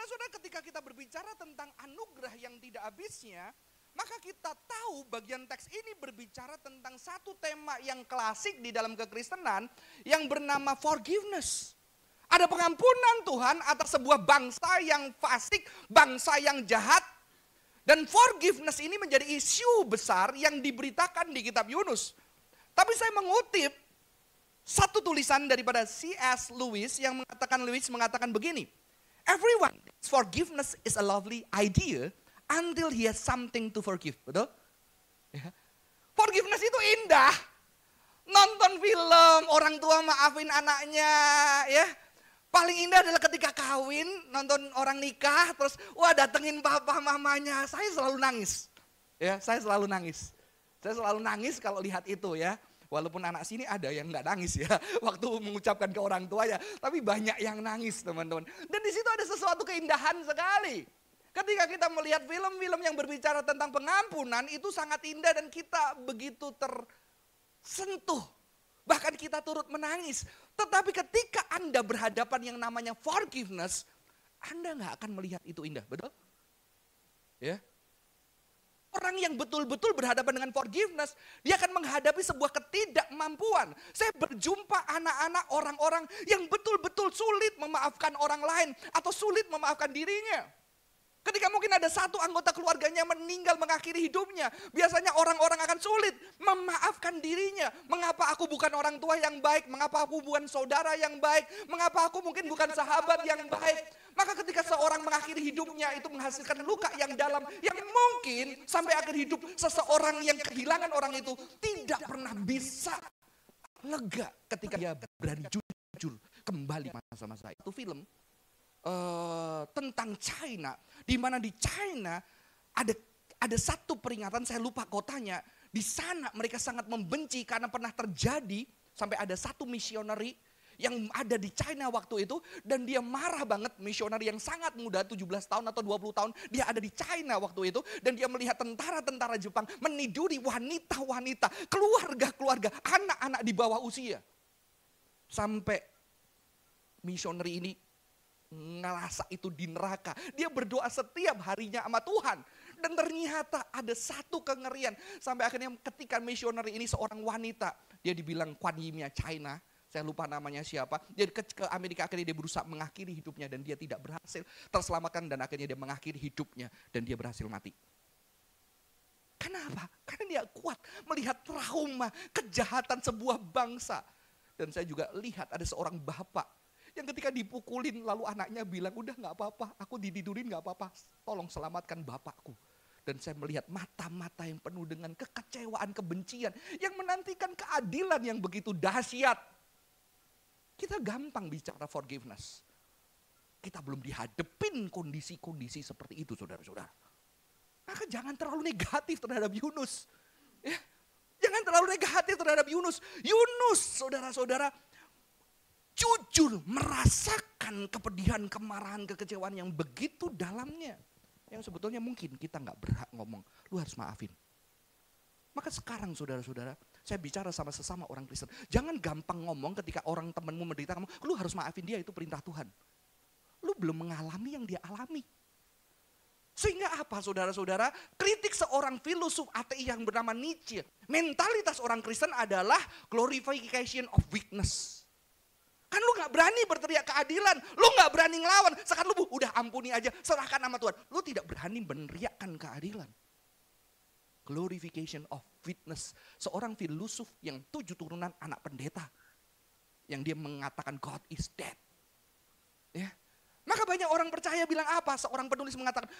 Saudara-saudara ketika kita berbicara tentang anugerah yang tidak habisnya, maka kita tahu bagian teks ini berbicara tentang satu tema yang klasik di dalam kekristenan yang bernama forgiveness. Ada pengampunan Tuhan atas sebuah bangsa yang fasik, bangsa yang jahat. Dan forgiveness ini menjadi isu besar yang diberitakan di kitab Yunus. Tapi saya mengutip satu tulisan daripada C.S. Lewis yang mengatakan Lewis mengatakan begini. Everyone forgiveness is a lovely idea until he has something to forgive. Betul? Ya. Forgiveness itu indah. Nonton film, orang tua maafin anaknya, ya. Paling indah adalah ketika kawin, nonton orang nikah, terus wah datengin papa mamanya. Saya selalu nangis. Ya, saya selalu nangis. Saya selalu nangis kalau lihat itu ya. Walaupun anak sini ada yang nggak nangis ya, waktu mengucapkan ke orang tua ya. Tapi banyak yang nangis teman-teman. Dan di situ ada sesuatu keindahan sekali. Ketika kita melihat film-film yang berbicara tentang pengampunan itu sangat indah dan kita begitu tersentuh. Bahkan kita turut menangis. Tetapi ketika Anda berhadapan yang namanya forgiveness, Anda nggak akan melihat itu indah, betul? Ya. Yang betul-betul berhadapan dengan forgiveness, dia akan menghadapi sebuah ketidakmampuan. Saya berjumpa anak-anak orang-orang yang betul-betul sulit memaafkan orang lain atau sulit memaafkan dirinya. Ketika mungkin ada satu anggota keluarganya meninggal mengakhiri hidupnya, biasanya orang-orang akan sulit memaafkan dirinya. Mengapa aku bukan orang tua yang baik? Mengapa aku bukan saudara yang baik? Mengapa aku mungkin bukan sahabat yang baik? Maka ketika seorang mengakhiri hidupnya itu menghasilkan luka yang dalam yang mungkin sampai akhir hidup seseorang yang kehilangan orang itu tidak pernah bisa lega ketika dia berani jujur kembali masa-masa itu film uh, tentang China, di mana di China ada ada satu peringatan saya lupa kotanya. Di sana mereka sangat membenci karena pernah terjadi sampai ada satu misioneri yang ada di China waktu itu dan dia marah banget misioneri yang sangat muda 17 tahun atau 20 tahun dia ada di China waktu itu dan dia melihat tentara-tentara Jepang meniduri wanita-wanita, keluarga-keluarga, anak-anak di bawah usia. Sampai misioneri ini ngerasa itu di neraka. Dia berdoa setiap harinya sama Tuhan. Dan ternyata ada satu kengerian. Sampai akhirnya ketika misioneri ini seorang wanita. Dia dibilang Kuan Yimnya China. Saya lupa namanya siapa. Jadi ke, ke Amerika akhirnya dia berusaha mengakhiri hidupnya. Dan dia tidak berhasil terselamatkan. Dan akhirnya dia mengakhiri hidupnya. Dan dia berhasil mati. Kenapa? Karena dia kuat melihat trauma, kejahatan sebuah bangsa. Dan saya juga lihat ada seorang bapak yang ketika dipukulin lalu anaknya bilang, udah gak apa-apa, aku dididurin gak apa-apa, tolong selamatkan bapakku. Dan saya melihat mata-mata yang penuh dengan kekecewaan, kebencian, yang menantikan keadilan yang begitu dahsyat. Kita gampang bicara forgiveness. Kita belum dihadepin kondisi-kondisi seperti itu saudara-saudara. Maka jangan terlalu negatif terhadap Yunus. Ya, jangan terlalu negatif terhadap Yunus. Yunus saudara-saudara jujur merasakan kepedihan, kemarahan, kekecewaan yang begitu dalamnya. Yang sebetulnya mungkin kita nggak berhak ngomong, lu harus maafin. Maka sekarang saudara-saudara, saya bicara sama sesama orang Kristen. Jangan gampang ngomong ketika orang temanmu menderita kamu, lu harus maafin dia itu perintah Tuhan. Lu belum mengalami yang dia alami. Sehingga apa saudara-saudara? Kritik seorang filosof ateis yang bernama Nietzsche. Mentalitas orang Kristen adalah glorification of weakness Kan lu gak berani berteriak keadilan, lu gak berani ngelawan. Sekarang lu udah ampuni aja, serahkan sama Tuhan. Lu tidak berani meneriakkan keadilan. Glorification of witness. Seorang filosof yang tujuh turunan anak pendeta. Yang dia mengatakan God is dead. Ya. Maka banyak orang percaya bilang apa? Seorang penulis mengatakan,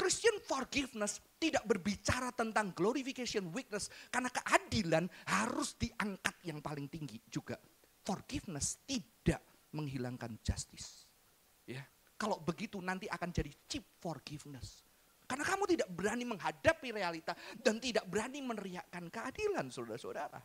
Christian forgiveness tidak berbicara tentang glorification weakness karena keadilan harus diangkat yang paling tinggi juga forgiveness tidak menghilangkan justice. Ya, kalau begitu nanti akan jadi cheap forgiveness. Karena kamu tidak berani menghadapi realita dan tidak berani meneriakkan keadilan saudara-saudara.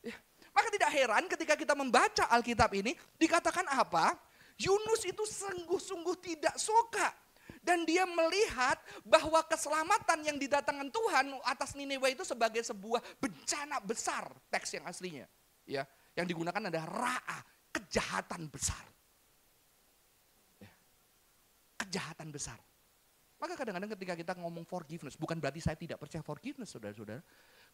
Ya. Maka tidak heran ketika kita membaca Alkitab ini dikatakan apa? Yunus itu sungguh-sungguh tidak suka. Dan dia melihat bahwa keselamatan yang didatangkan Tuhan atas Nineveh itu sebagai sebuah bencana besar teks yang aslinya. Ya, yang digunakan adalah ra'a, kejahatan besar. Ya. kejahatan besar. Maka kadang-kadang ketika kita ngomong forgiveness, bukan berarti saya tidak percaya forgiveness, saudara-saudara.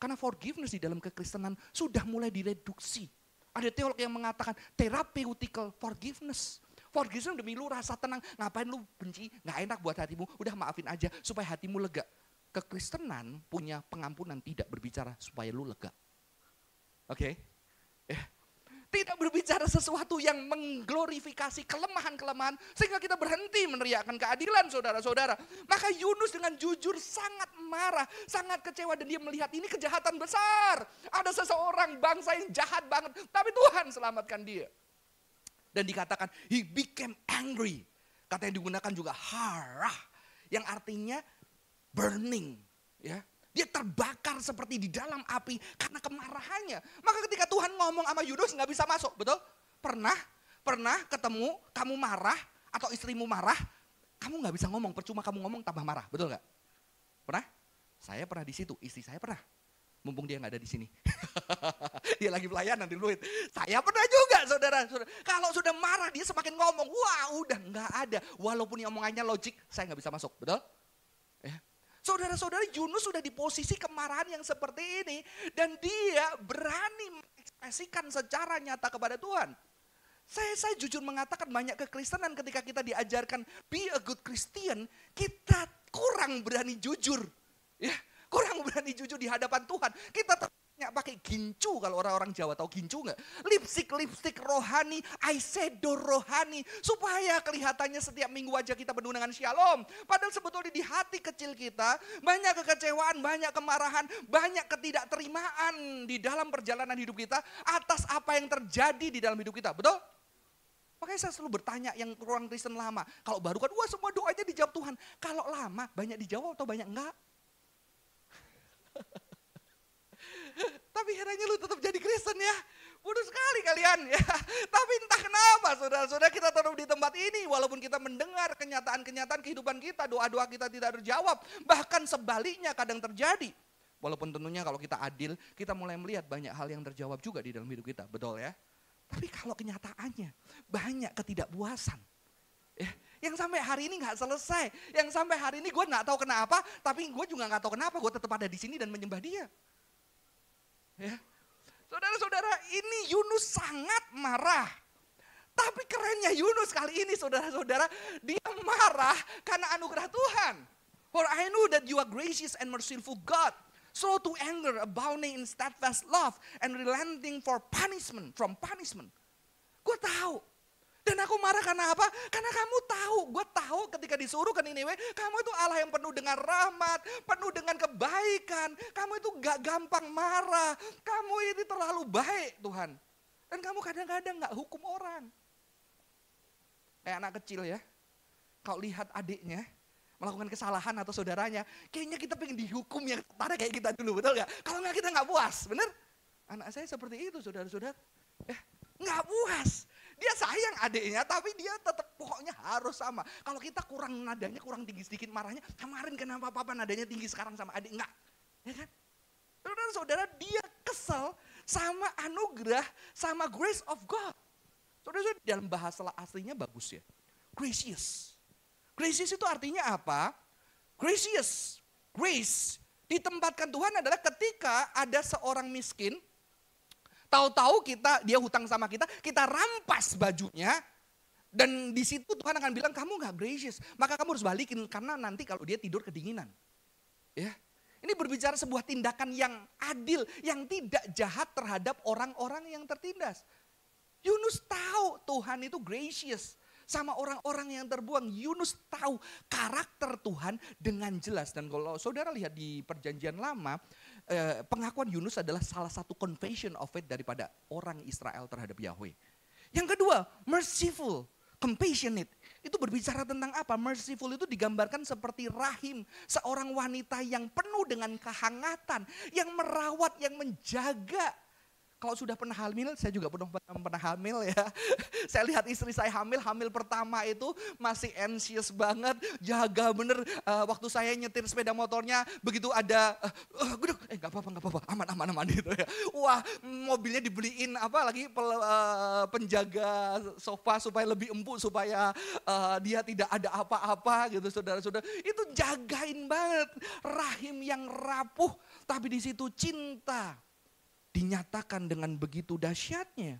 Karena forgiveness di dalam kekristenan sudah mulai direduksi. Ada teolog yang mengatakan therapeutical forgiveness. Forgiveness demi lu rasa tenang, ngapain lu benci, nggak enak buat hatimu, udah maafin aja supaya hatimu lega. Kekristenan punya pengampunan tidak berbicara supaya lu lega. Oke? Okay? Tidak berbicara sesuatu yang mengglorifikasi kelemahan-kelemahan sehingga kita berhenti meneriakkan keadilan saudara-saudara. Maka Yunus dengan jujur sangat marah, sangat kecewa dan dia melihat ini kejahatan besar. Ada seseorang bangsa yang jahat banget, tapi Tuhan selamatkan dia. Dan dikatakan he became angry. Kata yang digunakan juga harah yang artinya burning, ya. Dia terbakar seperti di dalam api karena kemarahannya. Maka ketika Tuhan ngomong sama Yunus nggak bisa masuk, betul? Pernah, pernah ketemu kamu marah atau istrimu marah, kamu nggak bisa ngomong, percuma kamu ngomong tambah marah, betul nggak? Pernah? Saya pernah di situ, istri saya pernah. Mumpung dia nggak ada di sini. dia lagi pelayanan di Luit. Saya pernah juga saudara. Kalau sudah marah dia semakin ngomong, wah udah nggak ada. Walaupun omongannya logik, saya nggak bisa masuk, betul? Ya. Saudara-saudara Yunus sudah di posisi kemarahan yang seperti ini. Dan dia berani mengekspresikan secara nyata kepada Tuhan. Saya, saya jujur mengatakan banyak kekristenan ketika kita diajarkan be a good Christian, kita kurang berani jujur. Ya, kurang berani jujur di hadapan Tuhan. Kita nggak pakai gincu kalau orang-orang Jawa tahu gincu nggak? Lipstick lipstick rohani, eyeshadow rohani supaya kelihatannya setiap minggu wajah kita penuh dengan shalom. Padahal sebetulnya di hati kecil kita banyak kekecewaan, banyak kemarahan, banyak ketidakterimaan di dalam perjalanan hidup kita atas apa yang terjadi di dalam hidup kita. Betul? Makanya saya selalu bertanya yang kurang Kristen lama. Kalau baru kan, wah semua doanya dijawab Tuhan. Kalau lama, banyak dijawab atau banyak enggak? Tapi herannya lu tetap jadi Kristen ya. Bodoh sekali kalian ya. Tapi entah kenapa saudara-saudara kita tetap di tempat ini. Walaupun kita mendengar kenyataan-kenyataan kehidupan kita. Doa-doa kita tidak terjawab. Bahkan sebaliknya kadang terjadi. Walaupun tentunya kalau kita adil, kita mulai melihat banyak hal yang terjawab juga di dalam hidup kita. Betul ya? Tapi kalau kenyataannya banyak ketidakpuasan. Ya, yang sampai hari ini nggak selesai. Yang sampai hari ini gue nggak tahu kenapa, tapi gue juga nggak tahu kenapa gue tetap ada di sini dan menyembah dia. Ya. Saudara-saudara, ini Yunus sangat marah. Tapi kerennya Yunus kali ini saudara-saudara, dia marah karena anugerah Tuhan. For I know that you are gracious and merciful God, slow to anger, abounding in steadfast love, and relenting for punishment, from punishment. Gue tahu dan aku marah karena apa? Karena kamu tahu, gue tahu ketika disuruh ke Niniwe, kamu itu Allah yang penuh dengan rahmat, penuh dengan kebaikan. Kamu itu gak gampang marah. Kamu ini terlalu baik Tuhan. Dan kamu kadang-kadang gak hukum orang. Kayak anak kecil ya. Kau lihat adiknya melakukan kesalahan atau saudaranya, kayaknya kita pengen dihukum yang setara kayak kita dulu, betul gak? Kalau nggak kita nggak puas, bener? Anak saya seperti itu, saudara-saudara. Ya, nggak puas. Dia sayang adiknya, tapi dia tetap pokoknya harus sama. Kalau kita kurang nadanya, kurang tinggi sedikit marahnya, kemarin kenapa papa nadanya tinggi sekarang sama adik? Enggak. Ya kan? Saudara-saudara, dia kesel sama anugerah, sama grace of God. Saudara-saudara, dalam bahasa aslinya bagus ya. Gracious. Gracious itu artinya apa? Gracious. Grace ditempatkan Tuhan adalah ketika ada seorang miskin, Tahu-tahu kita dia hutang sama kita, kita rampas bajunya dan di situ Tuhan akan bilang kamu nggak gracious, maka kamu harus balikin karena nanti kalau dia tidur kedinginan. Ya. Ini berbicara sebuah tindakan yang adil, yang tidak jahat terhadap orang-orang yang tertindas. Yunus tahu Tuhan itu gracious sama orang-orang yang terbuang. Yunus tahu karakter Tuhan dengan jelas. Dan kalau saudara lihat di perjanjian lama, eh, pengakuan Yunus adalah salah satu confession of faith daripada orang Israel terhadap Yahweh. Yang kedua, merciful, compassionate. Itu berbicara tentang apa? Merciful itu digambarkan seperti rahim, seorang wanita yang penuh dengan kehangatan, yang merawat, yang menjaga Kalau sudah pernah hamil, saya juga pernah pernah hamil ya. saya lihat istri saya hamil, hamil pertama itu masih anxious banget, jaga bener. Uh, waktu saya nyetir sepeda motornya, begitu ada, uh, uh, eh nggak apa-apa, nggak apa-apa, aman, aman, aman gitu ya. Wah, mobilnya dibeliin apa lagi pel, uh, penjaga sofa supaya lebih empuk, supaya uh, dia tidak ada apa-apa gitu, saudara-saudara. Itu jagain banget rahim yang rapuh, tapi di situ cinta dinyatakan dengan begitu dahsyatnya.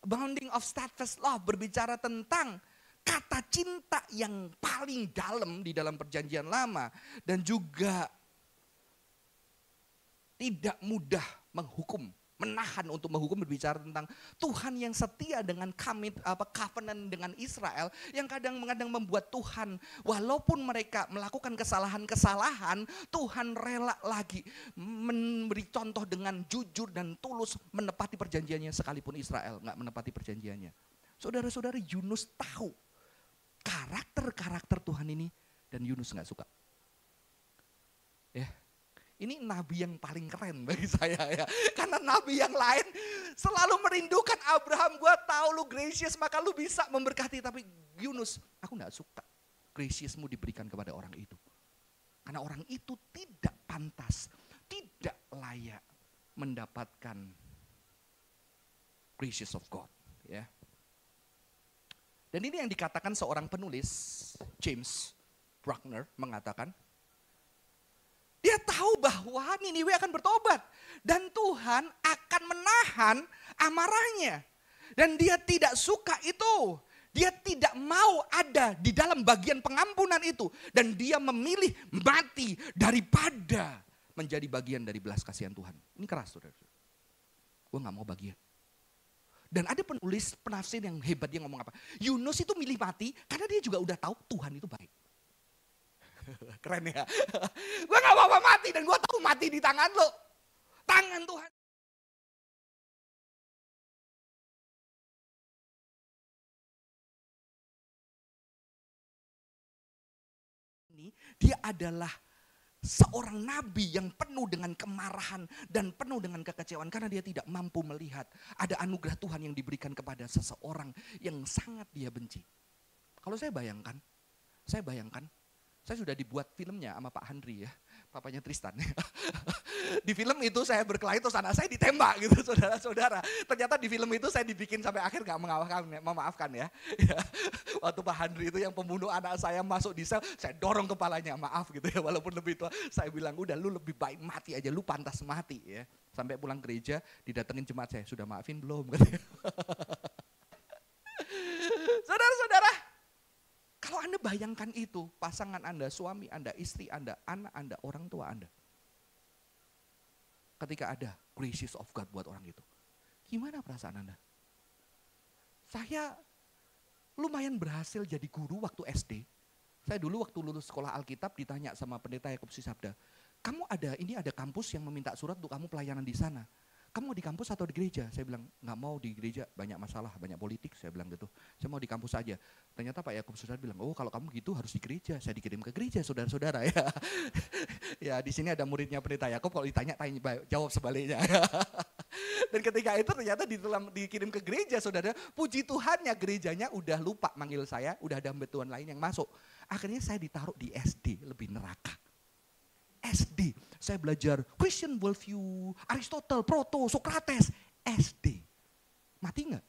Bounding of steadfast love berbicara tentang kata cinta yang paling dalam di dalam perjanjian lama. Dan juga tidak mudah menghukum menahan untuk menghukum berbicara tentang Tuhan yang setia dengan commit apa covenant dengan Israel yang kadang-kadang membuat Tuhan walaupun mereka melakukan kesalahan-kesalahan Tuhan rela lagi memberi contoh dengan jujur dan tulus menepati perjanjiannya sekalipun Israel nggak menepati perjanjiannya. Saudara-saudari Yunus tahu karakter-karakter Tuhan ini dan Yunus nggak suka. Ya, ini nabi yang paling keren bagi saya ya. Karena nabi yang lain selalu merindukan Abraham, gue tahu lu gracious maka lu bisa memberkati. Tapi Yunus, aku gak suka graciousmu diberikan kepada orang itu. Karena orang itu tidak pantas, tidak layak mendapatkan gracious of God. Ya. Dan ini yang dikatakan seorang penulis, James Bruckner mengatakan, dia tahu bahwa Niniwe akan bertobat. Dan Tuhan akan menahan amarahnya. Dan dia tidak suka itu. Dia tidak mau ada di dalam bagian pengampunan itu. Dan dia memilih mati daripada menjadi bagian dari belas kasihan Tuhan. Ini keras saudara. Gue gak mau bagian. Dan ada penulis penafsir yang hebat dia ngomong apa. Yunus itu milih mati karena dia juga udah tahu Tuhan itu baik. Keren ya. gue gak apa-apa mati dan gue tahu mati di tangan lo. Tangan Tuhan. Ini dia adalah seorang nabi yang penuh dengan kemarahan dan penuh dengan kekecewaan karena dia tidak mampu melihat ada anugerah Tuhan yang diberikan kepada seseorang yang sangat dia benci. Kalau saya bayangkan, saya bayangkan saya sudah dibuat filmnya sama Pak Handri ya, papanya Tristan. di film itu saya berkelahi terus anak saya ditembak gitu saudara-saudara. Ternyata di film itu saya dibikin sampai akhir gak mengawalkan, memaafkan ya. Waktu Pak Handri itu yang pembunuh anak saya masuk di sel, saya dorong kepalanya maaf gitu ya. Walaupun lebih tua, saya bilang udah lu lebih baik mati aja, lu pantas mati ya. Sampai pulang gereja didatengin jemaat saya, sudah maafin belum? Kalau Anda bayangkan itu, pasangan Anda, suami Anda, istri Anda, anak Anda, orang tua Anda. Ketika ada gracious of God buat orang itu. Gimana perasaan Anda? Saya lumayan berhasil jadi guru waktu SD. Saya dulu waktu lulus sekolah Alkitab ditanya sama pendeta Yakub Sisabda, kamu ada ini ada kampus yang meminta surat untuk kamu pelayanan di sana kamu mau di kampus atau di gereja? Saya bilang, nggak mau di gereja, banyak masalah, banyak politik. Saya bilang gitu, saya mau di kampus aja. Ternyata Pak Yakub Saudara bilang, oh kalau kamu gitu harus di gereja. Saya dikirim ke gereja, saudara-saudara ya. ya di sini ada muridnya pendeta Yakub, kalau ditanya, tanya, jawab sebaliknya. Dan ketika itu ternyata di dalam dikirim ke gereja, saudara, puji Tuhannya gerejanya udah lupa manggil saya, udah ada betuan lain yang masuk. Akhirnya saya ditaruh di SD, lebih neraka. SD. Saya belajar Christian worldview, Aristotle, Proto, Socrates, SD. Mati nggak?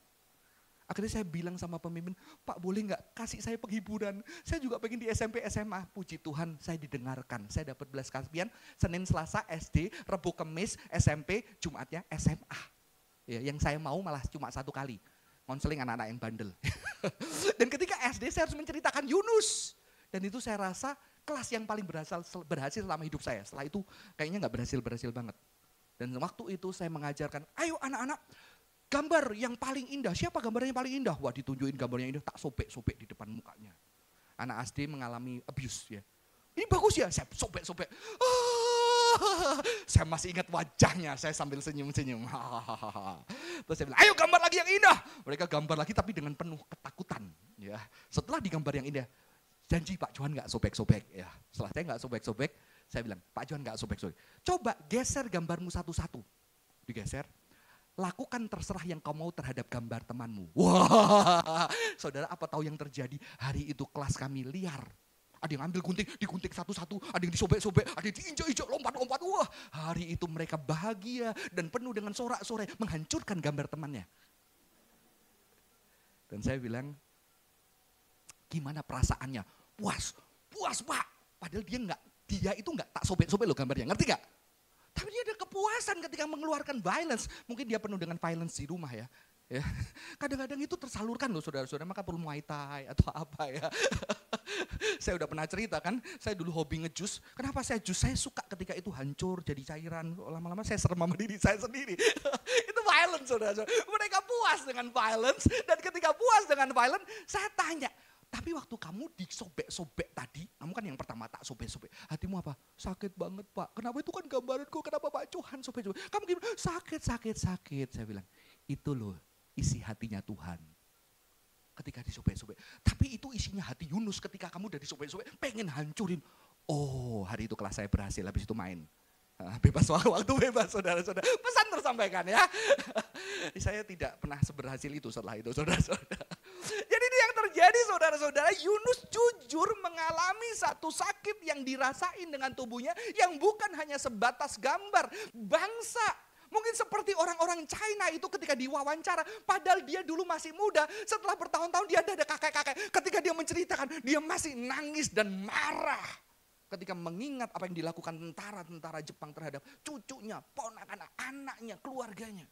Akhirnya saya bilang sama pemimpin, Pak boleh nggak kasih saya penghiburan? Saya juga pengen di SMP, SMA. Puji Tuhan saya didengarkan. Saya dapat belas kasihan, Senin, Selasa, SD, Rebu, Kemis, SMP, Jumatnya SMA. Ya, yang saya mau malah cuma satu kali. Konseling anak-anak yang bandel. Dan ketika SD saya harus menceritakan Yunus. Dan itu saya rasa kelas yang paling berhasil, berhasil selama hidup saya. Setelah itu kayaknya nggak berhasil-berhasil banget. Dan waktu itu saya mengajarkan, ayo anak-anak gambar yang paling indah. Siapa gambarnya yang paling indah? Wah ditunjukin gambarnya indah, tak sobek-sobek di depan mukanya. Anak SD mengalami abuse ya. Ini bagus ya, saya sobek-sobek. Saya masih ingat wajahnya, saya sambil senyum-senyum. Terus saya bilang, ayo gambar lagi yang indah. Mereka gambar lagi tapi dengan penuh ketakutan. Ya, Setelah digambar yang indah, janji Pak Johan nggak sobek-sobek ya. Setelah saya nggak sobek-sobek, saya bilang Pak Johan nggak sobek-sobek. Coba geser gambarmu satu-satu, digeser. lakukan terserah yang kau mau terhadap gambar temanmu. Wah, saudara apa tahu yang terjadi? Hari itu kelas kami liar. Ada yang ambil gunting, digunting satu-satu, ada yang disobek-sobek, ada yang diinjak-injak, lompat-lompat. Wah, hari itu mereka bahagia dan penuh dengan sorak-sorai menghancurkan gambar temannya. Dan saya bilang, gimana perasaannya? Puas, puas pak. Padahal dia nggak, dia itu nggak tak sobek-sobek loh gambarnya, ngerti gak? Tapi dia ada kepuasan ketika mengeluarkan violence. Mungkin dia penuh dengan violence di rumah ya. ya. Kadang-kadang itu tersalurkan loh saudara-saudara, maka perlu muay thai atau apa ya. saya udah pernah cerita kan, saya dulu hobi ngejus. Kenapa saya jus? Saya suka ketika itu hancur jadi cairan. Lama-lama saya serem sama diri saya sendiri. itu violence saudara-saudara. Mereka puas dengan violence. Dan ketika puas dengan violence, saya tanya, tapi waktu kamu disobek-sobek tadi, kamu kan yang pertama tak sobek-sobek. Hatimu apa? Sakit banget pak. Kenapa itu kan gambaranku, kenapa Pak Johan sobek-sobek. Kamu gimana? Sakit, sakit, sakit. Saya bilang, itu loh isi hatinya Tuhan. Ketika disobek-sobek. Tapi itu isinya hati Yunus ketika kamu udah disobek-sobek, pengen hancurin. Oh hari itu kelas saya berhasil, habis itu main. Ah, bebas waktu bebas saudara-saudara. Pesan tersampaikan ya. saya tidak pernah seberhasil itu setelah itu saudara-saudara. Terjadi saudara-saudara, Yunus jujur mengalami satu sakit yang dirasain dengan tubuhnya yang bukan hanya sebatas gambar. Bangsa Mungkin seperti orang-orang China itu ketika diwawancara, padahal dia dulu masih muda, setelah bertahun-tahun dia ada kakek-kakek. Ketika dia menceritakan, dia masih nangis dan marah. Ketika mengingat apa yang dilakukan tentara-tentara Jepang terhadap cucunya, ponakan, anaknya, keluarganya.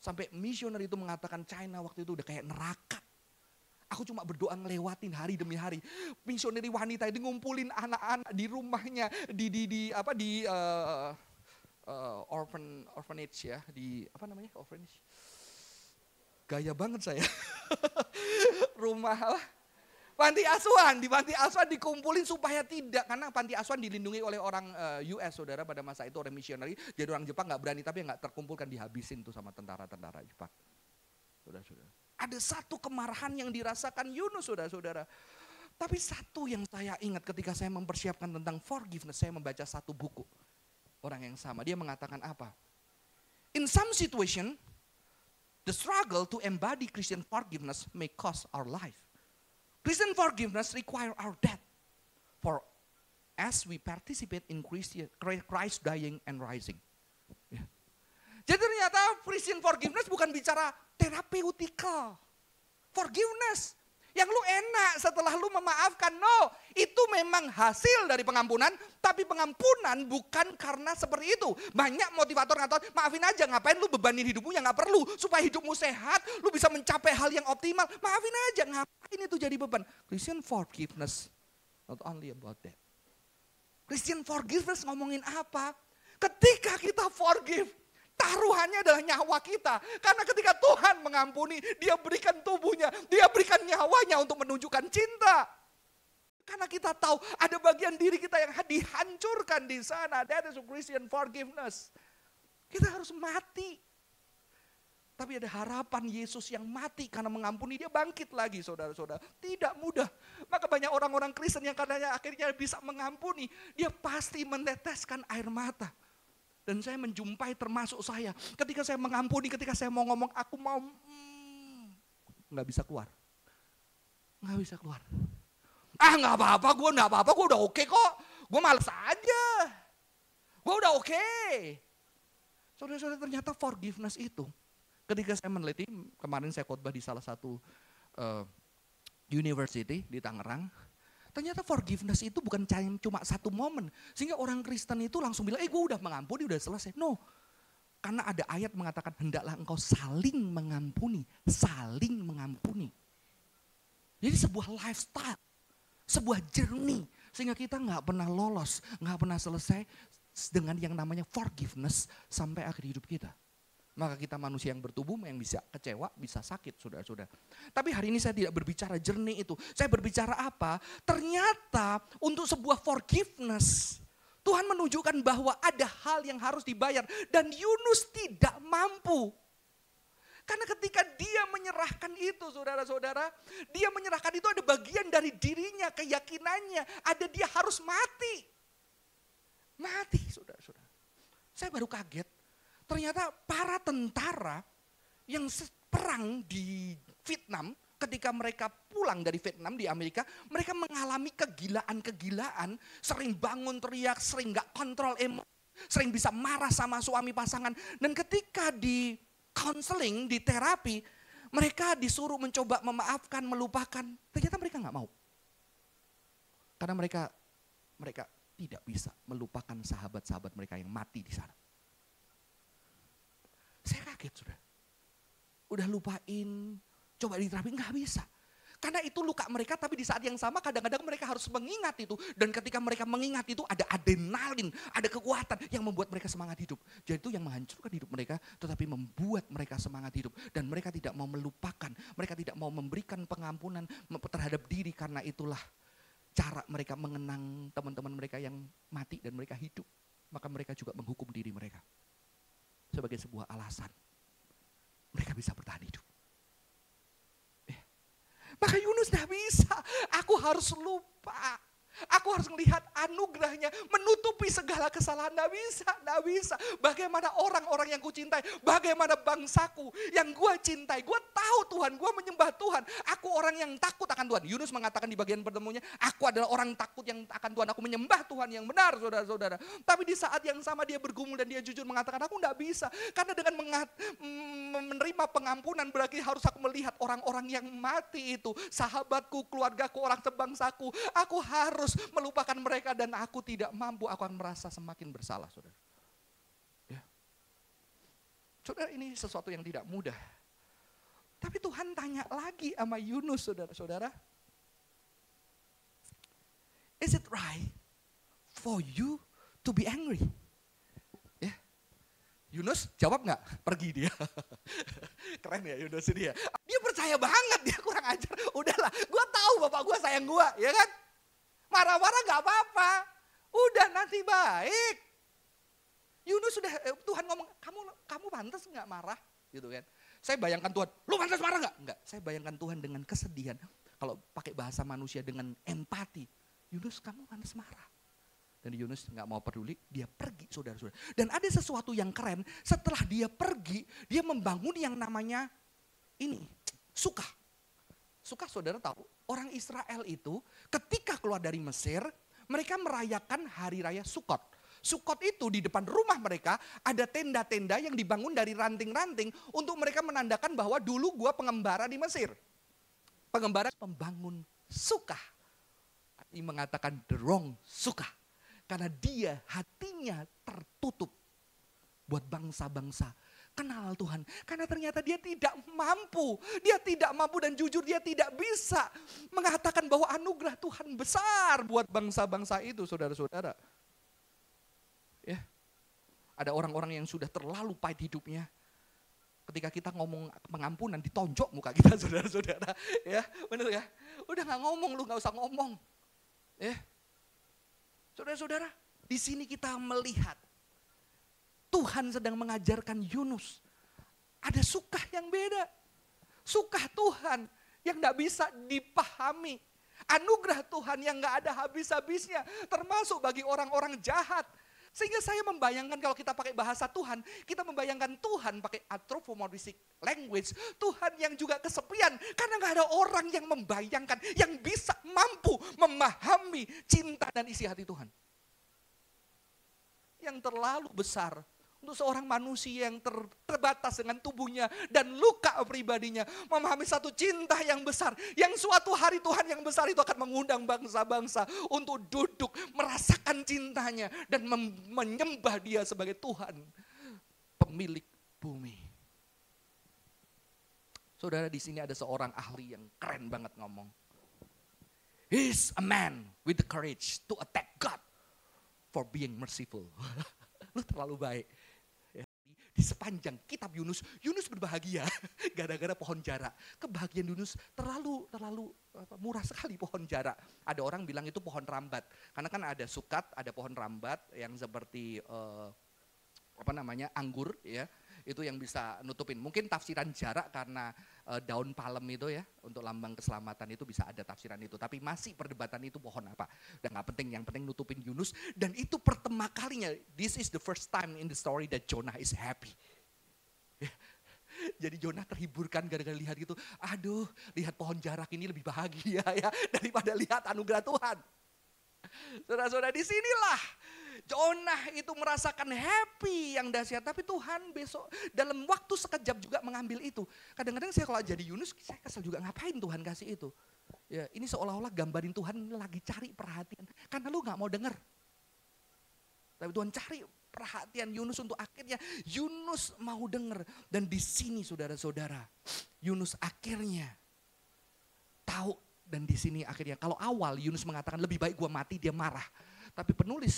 Sampai misioner itu mengatakan China waktu itu udah kayak neraka. Aku cuma berdoa ngelewatin hari demi hari. Misioneri wanita itu ngumpulin anak-anak di rumahnya di di di apa di uh, uh, orphan orphanage ya di apa namanya orphanage. Gaya banget saya. Rumah apa? Panti asuhan, di panti asuhan dikumpulin supaya tidak karena panti asuhan dilindungi oleh orang eh, US saudara pada masa itu orang misioneri. Jadi orang Jepang nggak berani tapi nggak terkumpulkan dihabisin tuh sama tentara-tentara Jepang. Saudara-saudara. Ada satu kemarahan yang dirasakan Yunus saudara-saudara. Tapi satu yang saya ingat ketika saya mempersiapkan tentang forgiveness, saya membaca satu buku. Orang yang sama, dia mengatakan apa? In some situation, the struggle to embody Christian forgiveness may cost our life. Christian forgiveness require our death. For as we participate in Christ dying and rising. Yeah. Jadi ternyata Christian forgiveness bukan bicara terapeutika. Forgiveness. Yang lu enak setelah lu memaafkan. No, itu memang hasil dari pengampunan. Tapi pengampunan bukan karena seperti itu. Banyak motivator ngatain, maafin aja ngapain lu bebanin hidupmu yang gak perlu. Supaya hidupmu sehat, lu bisa mencapai hal yang optimal. Maafin aja, ngapain itu jadi beban. Christian forgiveness, not only about that. Christian forgiveness ngomongin apa? Ketika kita forgive, Taruhannya adalah nyawa kita. Karena ketika Tuhan mengampuni, dia berikan tubuhnya, dia berikan nyawanya untuk menunjukkan cinta. Karena kita tahu ada bagian diri kita yang dihancurkan di sana. That is Christian forgiveness. Kita harus mati. Tapi ada harapan Yesus yang mati karena mengampuni dia bangkit lagi saudara-saudara. Tidak mudah. Maka banyak orang-orang Kristen yang katanya akhirnya bisa mengampuni. Dia pasti meneteskan air mata. Dan saya menjumpai termasuk saya. Ketika saya mengampuni, ketika saya mau ngomong, aku mau, hmm, nggak bisa keluar. Nggak bisa keluar. Ah nggak apa-apa, gue nggak apa-apa, gue udah oke okay kok. Gue males aja. Gue udah oke. Okay. Saudara-saudara ternyata forgiveness itu. Ketika saya meneliti, kemarin saya khotbah di salah satu uh, university di Tangerang. Ternyata forgiveness itu bukan cuma satu momen. Sehingga orang Kristen itu langsung bilang, eh gue udah mengampuni, udah selesai. No, karena ada ayat mengatakan, hendaklah engkau saling mengampuni. Saling mengampuni. Jadi sebuah lifestyle, sebuah journey. Sehingga kita nggak pernah lolos, nggak pernah selesai dengan yang namanya forgiveness sampai akhir hidup kita. Maka kita manusia yang bertubuh yang bisa kecewa, bisa sakit, saudara-saudara. Tapi hari ini saya tidak berbicara jernih itu. Saya berbicara apa? Ternyata untuk sebuah forgiveness, Tuhan menunjukkan bahwa ada hal yang harus dibayar. Dan Yunus tidak mampu. Karena ketika dia menyerahkan itu saudara-saudara, dia menyerahkan itu ada bagian dari dirinya, keyakinannya. Ada dia harus mati. Mati saudara-saudara. Saya baru kaget ternyata para tentara yang perang di Vietnam ketika mereka pulang dari Vietnam di Amerika, mereka mengalami kegilaan-kegilaan, sering bangun teriak, sering gak kontrol emosi, sering bisa marah sama suami pasangan. Dan ketika di counseling, di terapi, mereka disuruh mencoba memaafkan, melupakan. Ternyata mereka gak mau. Karena mereka mereka tidak bisa melupakan sahabat-sahabat mereka yang mati di sana. Saya kaget sudah. Udah lupain, coba diterapi, nggak bisa. Karena itu luka mereka tapi di saat yang sama kadang-kadang mereka harus mengingat itu. Dan ketika mereka mengingat itu ada adrenalin, ada kekuatan yang membuat mereka semangat hidup. Jadi itu yang menghancurkan hidup mereka tetapi membuat mereka semangat hidup. Dan mereka tidak mau melupakan, mereka tidak mau memberikan pengampunan terhadap diri karena itulah cara mereka mengenang teman-teman mereka yang mati dan mereka hidup. Maka mereka juga menghukum diri mereka. Sebagai sebuah alasan. Mereka bisa bertahan hidup. Maka Yunus tidak bisa. Aku harus lupa. Aku harus melihat anugerahnya menutupi segala kesalahan. Tidak bisa, tidak bisa. Bagaimana orang-orang yang kucintai, bagaimana bangsaku yang gue cintai. Gue tahu Tuhan, gue menyembah Tuhan. Aku orang yang takut akan Tuhan. Yunus mengatakan di bagian pertemuannya, aku adalah orang takut yang akan Tuhan. Aku menyembah Tuhan yang benar, saudara-saudara. Tapi di saat yang sama dia bergumul dan dia jujur mengatakan, aku tidak bisa. Karena dengan mengat, menerima pengampunan berarti harus aku melihat orang-orang yang mati itu. Sahabatku, keluargaku, orang sebangsaku. Aku harus harus melupakan mereka dan aku tidak mampu, aku akan merasa semakin bersalah, saudara. Ya. Saudara ini sesuatu yang tidak mudah. Tapi Tuhan tanya lagi sama Yunus, saudara-saudara. Is it right for you to be angry? Ya. Yunus jawab nggak? Pergi dia. Keren ya Yunus ini ya. Dia percaya banget, dia kurang ajar. Udahlah, gue tahu bapak gue sayang gue, ya kan? Marah-marah gak apa-apa. Udah nanti baik. Yunus sudah eh, Tuhan ngomong, kamu kamu pantas nggak marah, gitu kan? Saya bayangkan Tuhan, lu pantas marah nggak? Enggak. Saya bayangkan Tuhan dengan kesedihan. Kalau pakai bahasa manusia dengan empati, Yunus kamu pantas marah. Dan Yunus nggak mau peduli, dia pergi saudara-saudara. Dan ada sesuatu yang keren, setelah dia pergi, dia membangun yang namanya ini, suka. Suka saudara tahu, orang Israel itu ketika keluar dari Mesir, mereka merayakan hari raya Sukot. Sukot itu di depan rumah mereka ada tenda-tenda yang dibangun dari ranting-ranting untuk mereka menandakan bahwa dulu gua pengembara di Mesir. Pengembara pembangun suka. Ini mengatakan the wrong suka. Karena dia hatinya tertutup buat bangsa-bangsa kenal Tuhan. Karena ternyata dia tidak mampu. Dia tidak mampu dan jujur dia tidak bisa mengatakan bahwa anugerah Tuhan besar buat bangsa-bangsa itu saudara-saudara. Ya. Ada orang-orang yang sudah terlalu pahit hidupnya. Ketika kita ngomong pengampunan ditonjok muka kita saudara-saudara. Ya benar ya. Udah gak ngomong lu gak usah ngomong. Ya. Saudara-saudara di sini kita melihat Tuhan sedang mengajarkan Yunus. Ada suka yang beda. Suka Tuhan yang tidak bisa dipahami. Anugerah Tuhan yang gak ada habis-habisnya. Termasuk bagi orang-orang jahat. Sehingga saya membayangkan kalau kita pakai bahasa Tuhan, kita membayangkan Tuhan pakai anthropomorphic language. Tuhan yang juga kesepian karena gak ada orang yang membayangkan, yang bisa mampu memahami cinta dan isi hati Tuhan. Yang terlalu besar untuk seorang manusia yang ter, terbatas dengan tubuhnya dan luka pribadinya. Memahami satu cinta yang besar. Yang suatu hari Tuhan yang besar itu akan mengundang bangsa-bangsa untuk duduk merasakan cintanya dan menyembah dia sebagai Tuhan. Pemilik bumi. Saudara di sini ada seorang ahli yang keren banget ngomong. He's a man with the courage to attack God for being merciful. Lu terlalu baik di sepanjang kitab Yunus, Yunus berbahagia gara-gara pohon jarak. Kebahagiaan Yunus terlalu terlalu murah sekali pohon jarak. Ada orang bilang itu pohon rambat. Karena kan ada sukat, ada pohon rambat yang seperti uh, apa namanya anggur ya itu yang bisa nutupin. Mungkin tafsiran jarak karena uh, daun palem itu ya untuk lambang keselamatan itu bisa ada tafsiran itu. Tapi masih perdebatan itu pohon apa. Dan nggak penting, yang penting nutupin Yunus. Dan itu pertama kalinya, this is the first time in the story that Jonah is happy. Jadi Jonah terhiburkan gara-gara lihat gitu, aduh lihat pohon jarak ini lebih bahagia ya daripada lihat anugerah Tuhan. Saudara-saudara di sinilah Jonah itu merasakan happy yang dahsyat. Tapi Tuhan besok dalam waktu sekejap juga mengambil itu. Kadang-kadang saya kalau jadi Yunus, saya kesel juga ngapain Tuhan kasih itu. Ya, ini seolah-olah gambarin Tuhan lagi cari perhatian. Karena lu gak mau denger. Tapi Tuhan cari perhatian Yunus untuk akhirnya Yunus mau denger. Dan di sini saudara-saudara, Yunus akhirnya tahu dan di sini akhirnya kalau awal Yunus mengatakan lebih baik gua mati dia marah. Tapi penulis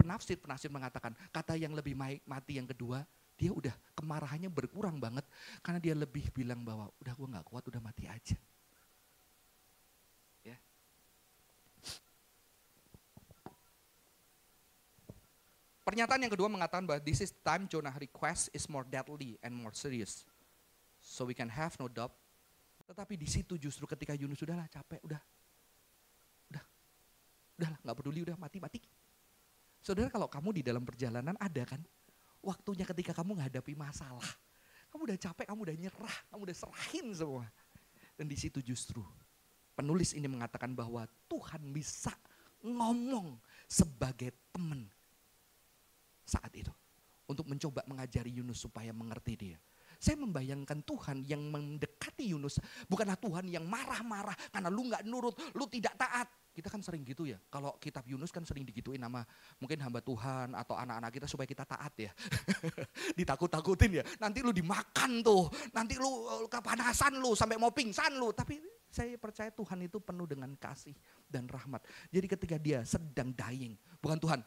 penafsir penafsir mengatakan kata yang lebih mati yang kedua dia udah kemarahannya berkurang banget karena dia lebih bilang bahwa udah gua nggak kuat udah mati aja. Ya. Pernyataan yang kedua mengatakan bahwa this is time Jonah request is more deadly and more serious. So we can have no doubt tetapi di situ justru ketika Yunus sudahlah capek, udah, udah, udahlah nggak peduli, udah mati mati. Saudara kalau kamu di dalam perjalanan ada kan, waktunya ketika kamu menghadapi masalah, kamu udah capek, kamu udah nyerah, kamu udah serahin semua. Dan di situ justru penulis ini mengatakan bahwa Tuhan bisa ngomong sebagai teman saat itu untuk mencoba mengajari Yunus supaya mengerti dia. Saya membayangkan Tuhan yang mendekati Yunus. Bukanlah Tuhan yang marah-marah karena lu nggak nurut, lu tidak taat. Kita kan sering gitu ya. Kalau kitab Yunus kan sering digituin nama mungkin hamba Tuhan atau anak-anak kita supaya kita taat ya. Ditakut-takutin ya. Nanti lu dimakan tuh. Nanti lu eh, kepanasan lu sampai mau pingsan lu. Tapi saya percaya Tuhan itu penuh dengan kasih dan rahmat. Jadi ketika dia sedang dying, bukan Tuhan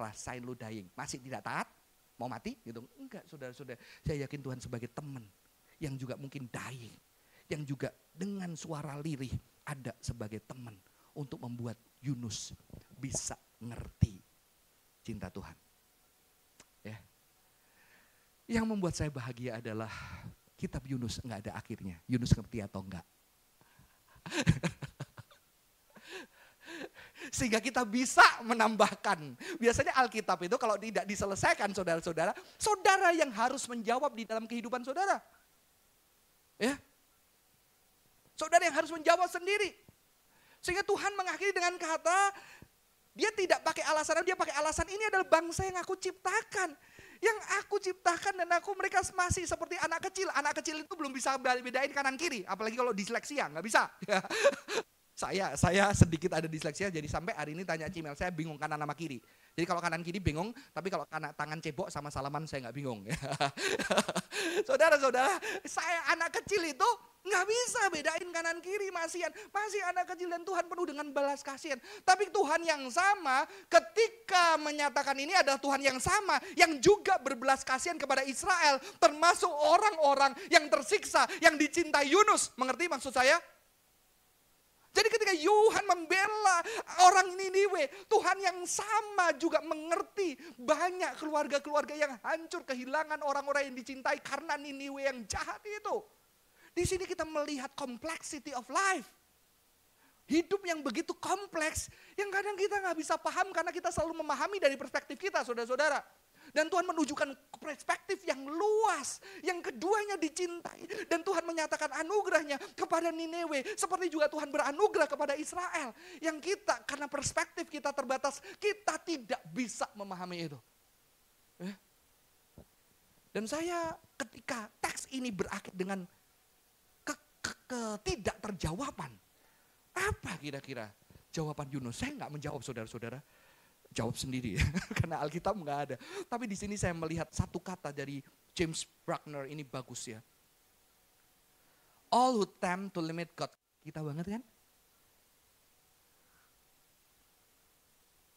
rasain lu dying, masih tidak taat, mau mati gitu. Enggak saudara-saudara, saya yakin Tuhan sebagai teman yang juga mungkin dying. Yang juga dengan suara lirih ada sebagai teman untuk membuat Yunus bisa ngerti cinta Tuhan. Ya. Yang membuat saya bahagia adalah kitab Yunus enggak ada akhirnya. Yunus ngerti atau enggak. sehingga kita bisa menambahkan. Biasanya Alkitab itu kalau tidak diselesaikan saudara-saudara, saudara yang harus menjawab di dalam kehidupan saudara. Ya. Saudara yang harus menjawab sendiri. Sehingga Tuhan mengakhiri dengan kata, dia tidak pakai alasan, dia pakai alasan ini adalah bangsa yang aku ciptakan. Yang aku ciptakan dan aku mereka masih seperti anak kecil. Anak kecil itu belum bisa bedain kanan kiri, apalagi kalau disleksia, nggak bisa. Saya saya sedikit ada disleksia jadi sampai hari ini tanya Cimel saya bingung kanan sama kiri. Jadi kalau kanan kiri bingung, tapi kalau kanan tangan cebok sama salaman saya nggak bingung. Saudara-saudara, saya anak kecil itu nggak bisa bedain kanan kiri masihan. Masih anak kecil dan Tuhan penuh dengan balas kasihan. Tapi Tuhan yang sama ketika menyatakan ini adalah Tuhan yang sama yang juga berbelas kasihan kepada Israel termasuk orang-orang yang tersiksa yang dicintai Yunus. Mengerti maksud saya? Jadi ketika Yohan membela orang Niniwe, Tuhan yang sama juga mengerti banyak keluarga-keluarga yang hancur kehilangan orang-orang yang dicintai karena Niniwe yang jahat itu. Di sini kita melihat complexity of life. Hidup yang begitu kompleks, yang kadang kita nggak bisa paham karena kita selalu memahami dari perspektif kita, saudara-saudara. Dan Tuhan menunjukkan perspektif yang luas. Yang keduanya dicintai. Dan Tuhan menyatakan anugerahnya kepada Nineveh. Seperti juga Tuhan beranugerah kepada Israel. Yang kita karena perspektif kita terbatas. Kita tidak bisa memahami itu. Eh? Dan saya ketika teks ini berakhir dengan ketidakterjawaban. Apa kira-kira jawaban Yunus? Saya nggak menjawab saudara-saudara jawab sendiri ya, karena Alkitab nggak ada. Tapi di sini saya melihat satu kata dari James Bruckner ini bagus ya. All who attempt to limit God. Kita banget kan?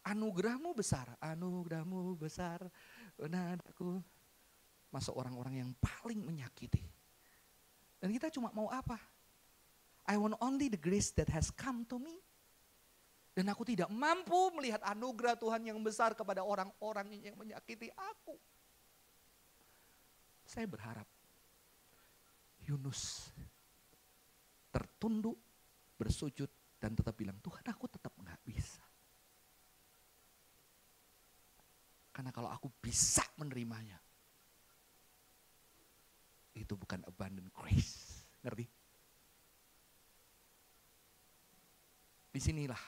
Anugerahmu besar, anugerahmu besar, benar aku masuk orang-orang yang paling menyakiti. Dan kita cuma mau apa? I want only the grace that has come to me. Dan aku tidak mampu melihat anugerah Tuhan yang besar kepada orang-orang yang menyakiti aku. Saya berharap Yunus tertunduk, bersujud, dan tetap bilang, Tuhan aku tetap nggak bisa. Karena kalau aku bisa menerimanya, itu bukan abundant grace. Ngerti? Di sinilah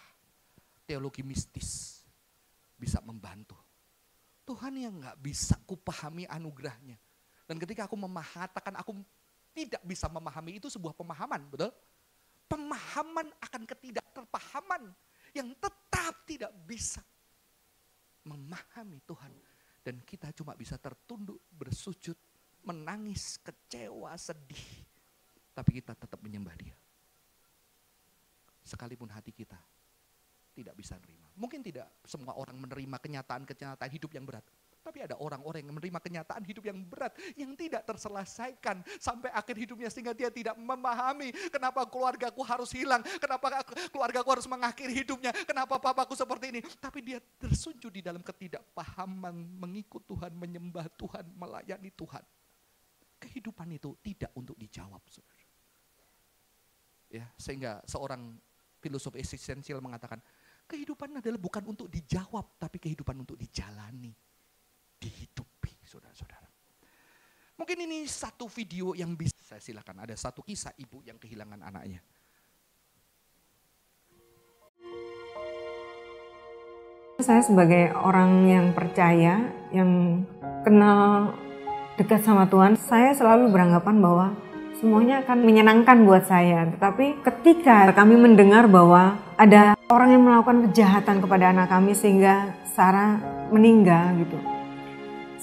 teologi mistis bisa membantu. Tuhan yang nggak bisa kupahami anugerahnya. Dan ketika aku memahatakan aku tidak bisa memahami itu sebuah pemahaman, betul? Pemahaman akan ketidakterpahaman yang tetap tidak bisa memahami Tuhan. Dan kita cuma bisa tertunduk, bersujud, menangis, kecewa, sedih. Tapi kita tetap menyembah dia. Sekalipun hati kita tidak bisa menerima. Mungkin tidak semua orang menerima kenyataan-kenyataan hidup yang berat. Tapi ada orang-orang yang menerima kenyataan hidup yang berat, yang tidak terselesaikan sampai akhir hidupnya sehingga dia tidak memahami kenapa keluargaku harus hilang, kenapa keluargaku harus mengakhiri hidupnya, kenapa papaku seperti ini. Tapi dia tersunjuk di dalam ketidakpahaman, mengikut Tuhan, menyembah Tuhan, melayani Tuhan. Kehidupan itu tidak untuk dijawab, saudara. Ya, sehingga seorang filosof eksistensial mengatakan, kehidupan adalah bukan untuk dijawab, tapi kehidupan untuk dijalani dihidupi, saudara-saudara. Mungkin ini satu video yang bisa saya silakan. Ada satu kisah ibu yang kehilangan anaknya. Saya sebagai orang yang percaya, yang kenal dekat sama Tuhan, saya selalu beranggapan bahwa semuanya akan menyenangkan buat saya. Tetapi ketika kami mendengar bahwa ada orang yang melakukan kejahatan kepada anak kami sehingga Sarah meninggal gitu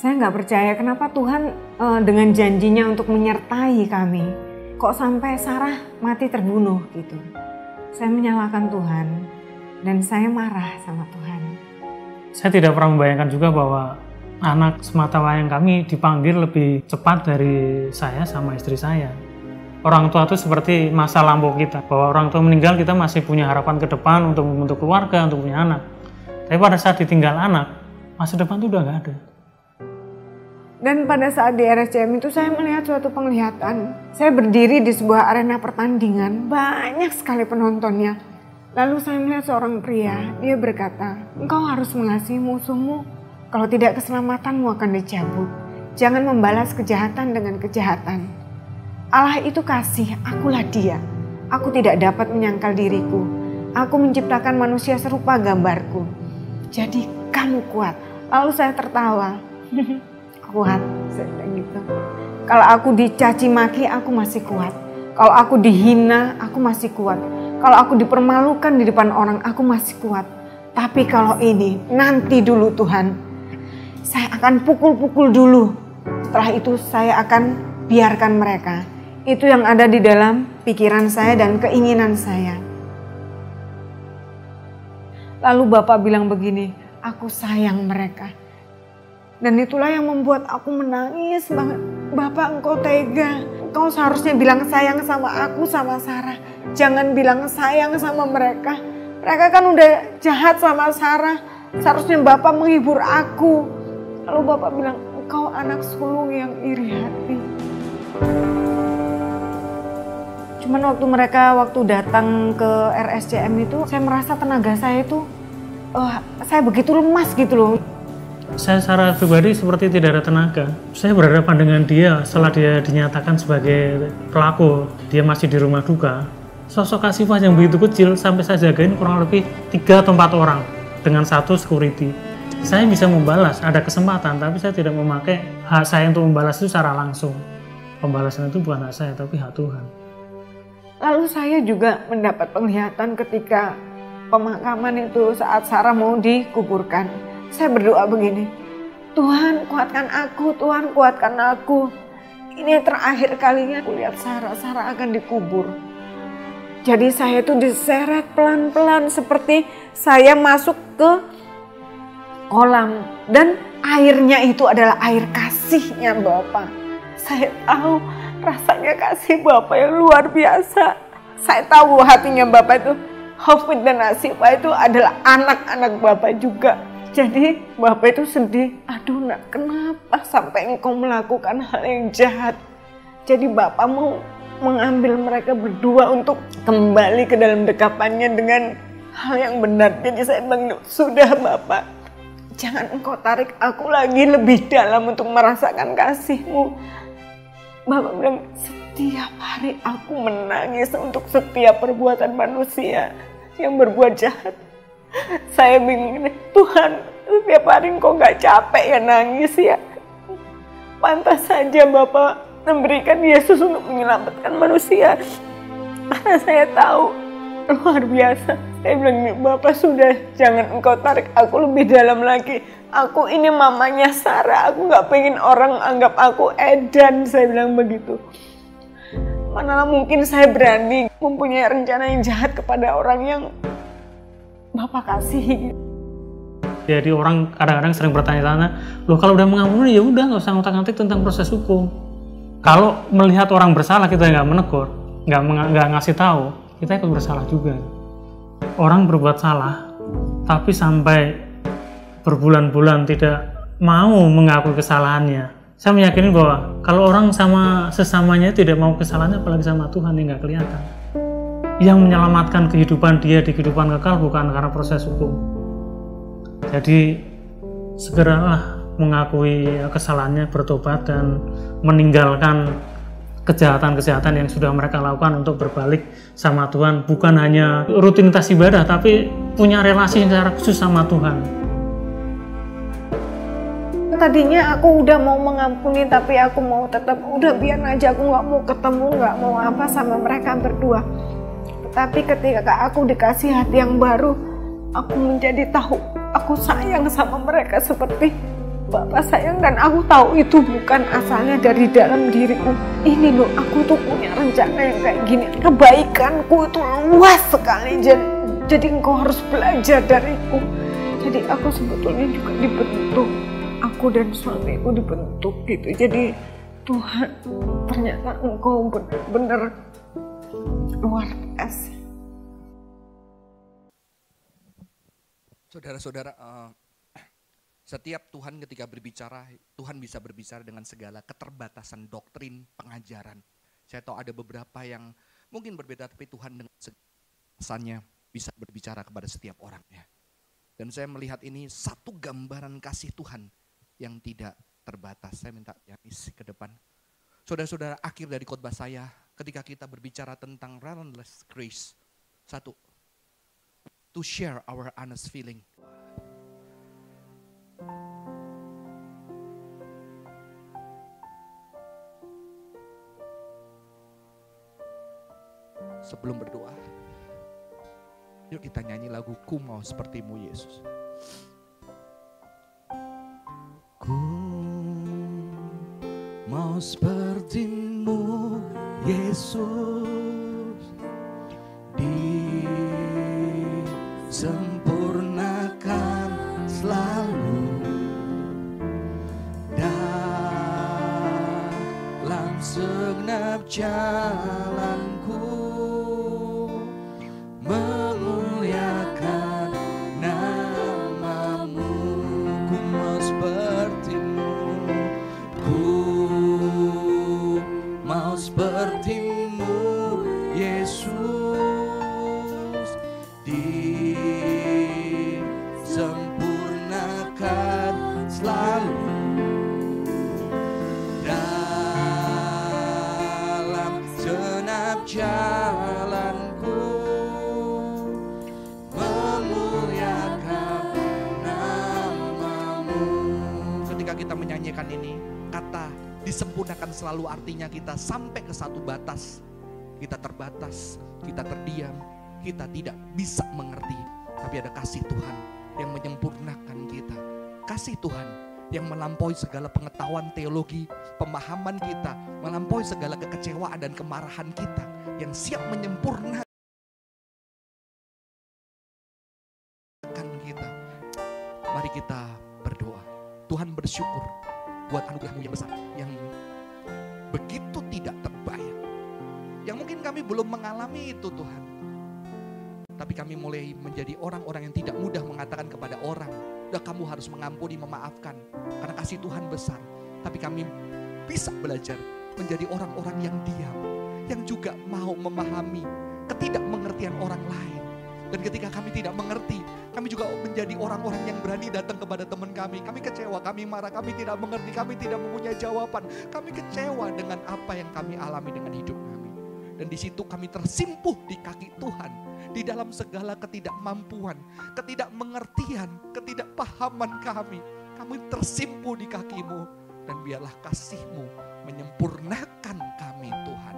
saya nggak percaya kenapa Tuhan uh, dengan janjinya untuk menyertai kami, kok sampai Sarah mati terbunuh gitu. Saya menyalahkan Tuhan dan saya marah sama Tuhan. Saya tidak pernah membayangkan juga bahwa anak semata wayang kami dipanggil lebih cepat dari saya sama istri saya. Orang tua itu seperti masa lampau kita, bahwa orang tua meninggal kita masih punya harapan ke depan untuk membentuk keluarga, untuk punya anak. Tapi pada saat ditinggal anak, masa depan itu udah nggak ada. Dan pada saat di RSCM itu saya melihat suatu penglihatan. Saya berdiri di sebuah arena pertandingan, banyak sekali penontonnya. Lalu saya melihat seorang pria, dia berkata, engkau harus mengasihi musuhmu, kalau tidak keselamatanmu akan dicabut. Jangan membalas kejahatan dengan kejahatan. Allah itu kasih, akulah dia. Aku tidak dapat menyangkal diriku. Aku menciptakan manusia serupa gambarku. Jadi kamu kuat. Lalu saya tertawa. kuat saya gitu kalau aku dicaci maki aku masih kuat kalau aku dihina aku masih kuat kalau aku dipermalukan di depan orang aku masih kuat tapi kalau ini nanti dulu Tuhan saya akan pukul-pukul dulu setelah itu saya akan biarkan mereka itu yang ada di dalam pikiran saya dan keinginan saya lalu Bapak bilang begini aku sayang mereka dan itulah yang membuat aku menangis banget. Bapak engkau tega. Engkau seharusnya bilang sayang sama aku sama Sarah. Jangan bilang sayang sama mereka. Mereka kan udah jahat sama Sarah. Seharusnya Bapak menghibur aku. Lalu Bapak bilang, engkau anak sulung yang iri hati. Cuman waktu mereka waktu datang ke RSCM itu, saya merasa tenaga saya itu, uh, saya begitu lemas gitu loh saya secara pribadi seperti tidak ada tenaga. Saya berhadapan dengan dia setelah dia dinyatakan sebagai pelaku, dia masih di rumah duka. Sosok kasifah yang begitu kecil sampai saya jagain kurang lebih tiga atau empat orang dengan satu security. Saya bisa membalas, ada kesempatan, tapi saya tidak memakai hak saya untuk membalas itu secara langsung. Pembalasan itu bukan hak saya, tapi hak Tuhan. Lalu saya juga mendapat penglihatan ketika pemakaman itu saat Sarah mau dikuburkan saya berdoa begini, Tuhan kuatkan aku, Tuhan kuatkan aku. Ini terakhir kalinya aku lihat Sarah, Sarah akan dikubur. Jadi saya itu diseret pelan-pelan seperti saya masuk ke kolam dan airnya itu adalah air kasihnya Bapak. Saya tahu rasanya kasih Bapak yang luar biasa. Saya tahu hatinya Bapak itu Hafid dan Asifah itu adalah anak-anak Bapak juga. Jadi Bapak itu sedih, aduh nak kenapa sampai engkau melakukan hal yang jahat. Jadi Bapak mau mengambil mereka berdua untuk kembali ke dalam dekapannya dengan hal yang benar. Jadi saya bilang, sudah Bapak, jangan engkau tarik aku lagi lebih dalam untuk merasakan kasihmu. Bapak bilang, setiap hari aku menangis untuk setiap perbuatan manusia yang berbuat jahat. Saya bingung, Tuhan, setiap hari engkau gak capek ya nangis ya. Pantas saja Bapak memberikan Yesus untuk menyelamatkan manusia. Karena saya tahu luar biasa. Saya bilang, Bapak sudah jangan engkau tarik aku lebih dalam lagi. Aku ini mamanya Sarah, aku nggak pengen orang anggap aku edan, saya bilang begitu. Manalah mungkin saya berani mempunyai rencana yang jahat kepada orang yang Bapak kasih. Jadi orang kadang-kadang sering bertanya-tanya, loh kalau udah mengampuni ya udah nggak usah ngotak-ngatik tentang proses hukum. Kalau melihat orang bersalah kita nggak menegur, nggak ngasih tahu, kita ikut bersalah juga. Orang berbuat salah, tapi sampai berbulan-bulan tidak mau mengakui kesalahannya. Saya meyakini bahwa kalau orang sama sesamanya tidak mau kesalahannya, apalagi sama Tuhan yang nggak kelihatan. Yang menyelamatkan kehidupan dia di kehidupan kekal bukan karena proses hukum. Jadi segeralah mengakui kesalahannya, bertobat dan meninggalkan kejahatan-kejahatan yang sudah mereka lakukan untuk berbalik sama Tuhan. Bukan hanya rutinitas ibadah tapi punya relasi secara khusus sama Tuhan. Tadinya aku udah mau mengampuni tapi aku mau tetap udah biar aja aku nggak mau ketemu nggak mau apa sama mereka berdua. Tapi ketika aku dikasih hati yang baru aku menjadi tahu aku sayang sama mereka seperti Bapak sayang dan aku tahu itu bukan asalnya dari dalam diriku. Ini loh, aku tuh punya rencana yang kayak gini. Kebaikanku itu luas sekali. Jadi, jadi engkau harus belajar dariku. Jadi aku sebetulnya juga dibentuk. Aku dan suamiku dibentuk gitu. Jadi Tuhan, ternyata engkau benar-benar luar biasa. Saudara-saudara, uh, setiap Tuhan ketika berbicara, Tuhan bisa berbicara dengan segala keterbatasan doktrin, pengajaran. Saya tahu ada beberapa yang mungkin berbeda, tapi Tuhan dengan segalanya bisa berbicara kepada setiap orang. Ya. Dan saya melihat ini satu gambaran kasih Tuhan yang tidak terbatas. Saya minta Yanis ke depan. Saudara-saudara, akhir dari khotbah saya ketika kita berbicara tentang relentless grace. Satu, to share our honest feeling. Sebelum berdoa, yuk kita nyanyi lagu Ku mau sepertimu Yesus. Ku mau sepertimu Yesus child. Selalu artinya kita sampai ke satu batas. Kita terbatas, kita terdiam, kita tidak bisa mengerti. Tapi ada kasih Tuhan yang menyempurnakan kita. Kasih Tuhan yang melampaui segala pengetahuan teologi, pemahaman kita, melampaui segala kekecewaan dan kemarahan kita, yang siap menyempurnakan kita. Mari kita berdoa. Tuhan bersyukur buat anugerahmu yang besar, yang begitu tidak terbayang. Yang mungkin kami belum mengalami itu Tuhan. Tapi kami mulai menjadi orang-orang yang tidak mudah mengatakan kepada orang, udah kamu harus mengampuni, memaafkan. Karena kasih Tuhan besar. Tapi kami bisa belajar menjadi orang-orang yang diam. Yang juga mau memahami ketidakmengertian orang lain. Dan ketika kami tidak mengerti, Kami juga menjadi orang-orang yang berani datang kepada teman kami. Kami kecewa, kami marah, kami tidak mengerti, kami tidak mempunyai jawaban. Kami kecewa dengan apa yang kami alami dengan hidup kami. Dan di situ kami tersimpuh di kaki Tuhan. Di dalam segala ketidakmampuan, ketidakmengertian, ketidakpahaman kami. Kami tersimpuh di kakimu. Dan biarlah kasihmu menyempurnakan kami Tuhan.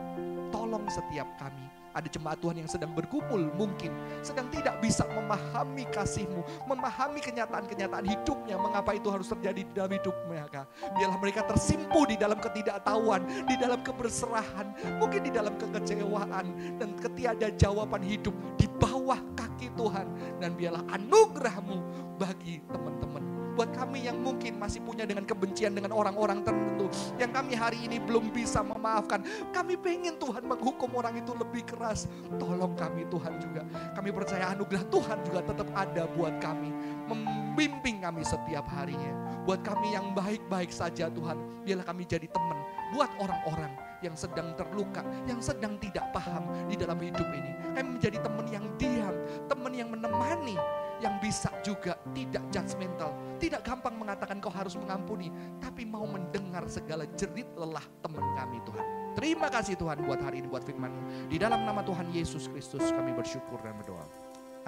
Tolong setiap kami ada jemaat Tuhan yang sedang bergumul mungkin, sedang tidak bisa memahami kasih-Mu, memahami kenyataan-kenyataan hidupnya, mengapa itu harus terjadi di dalam hidup mereka. Biarlah mereka tersimpu di dalam ketidaktahuan, di dalam keberserahan, mungkin di dalam kekecewaan dan ketiada jawaban hidup di bawah kaki Tuhan. Dan biarlah anugerah-Mu bagi teman-teman buat kami yang mungkin masih punya dengan kebencian dengan orang-orang tertentu yang kami hari ini belum bisa memaafkan. Kami pengen Tuhan menghukum orang itu lebih keras. Tolong kami Tuhan juga. Kami percaya anugerah Tuhan juga tetap ada buat kami. Membimbing kami setiap harinya. Buat kami yang baik-baik saja Tuhan biarlah kami jadi teman buat orang-orang yang sedang terluka, yang sedang tidak paham di dalam hidup ini. Kami menjadi teman yang diam, teman yang menemani, yang bisa juga tidak judgmental, tidak gampang mengatakan kau harus mengampuni, tapi mau mendengar segala jerit lelah teman kami Tuhan. Terima kasih Tuhan buat hari ini, buat firman Di dalam nama Tuhan Yesus Kristus kami bersyukur dan berdoa.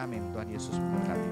Amin. Tuhan Yesus memberkati.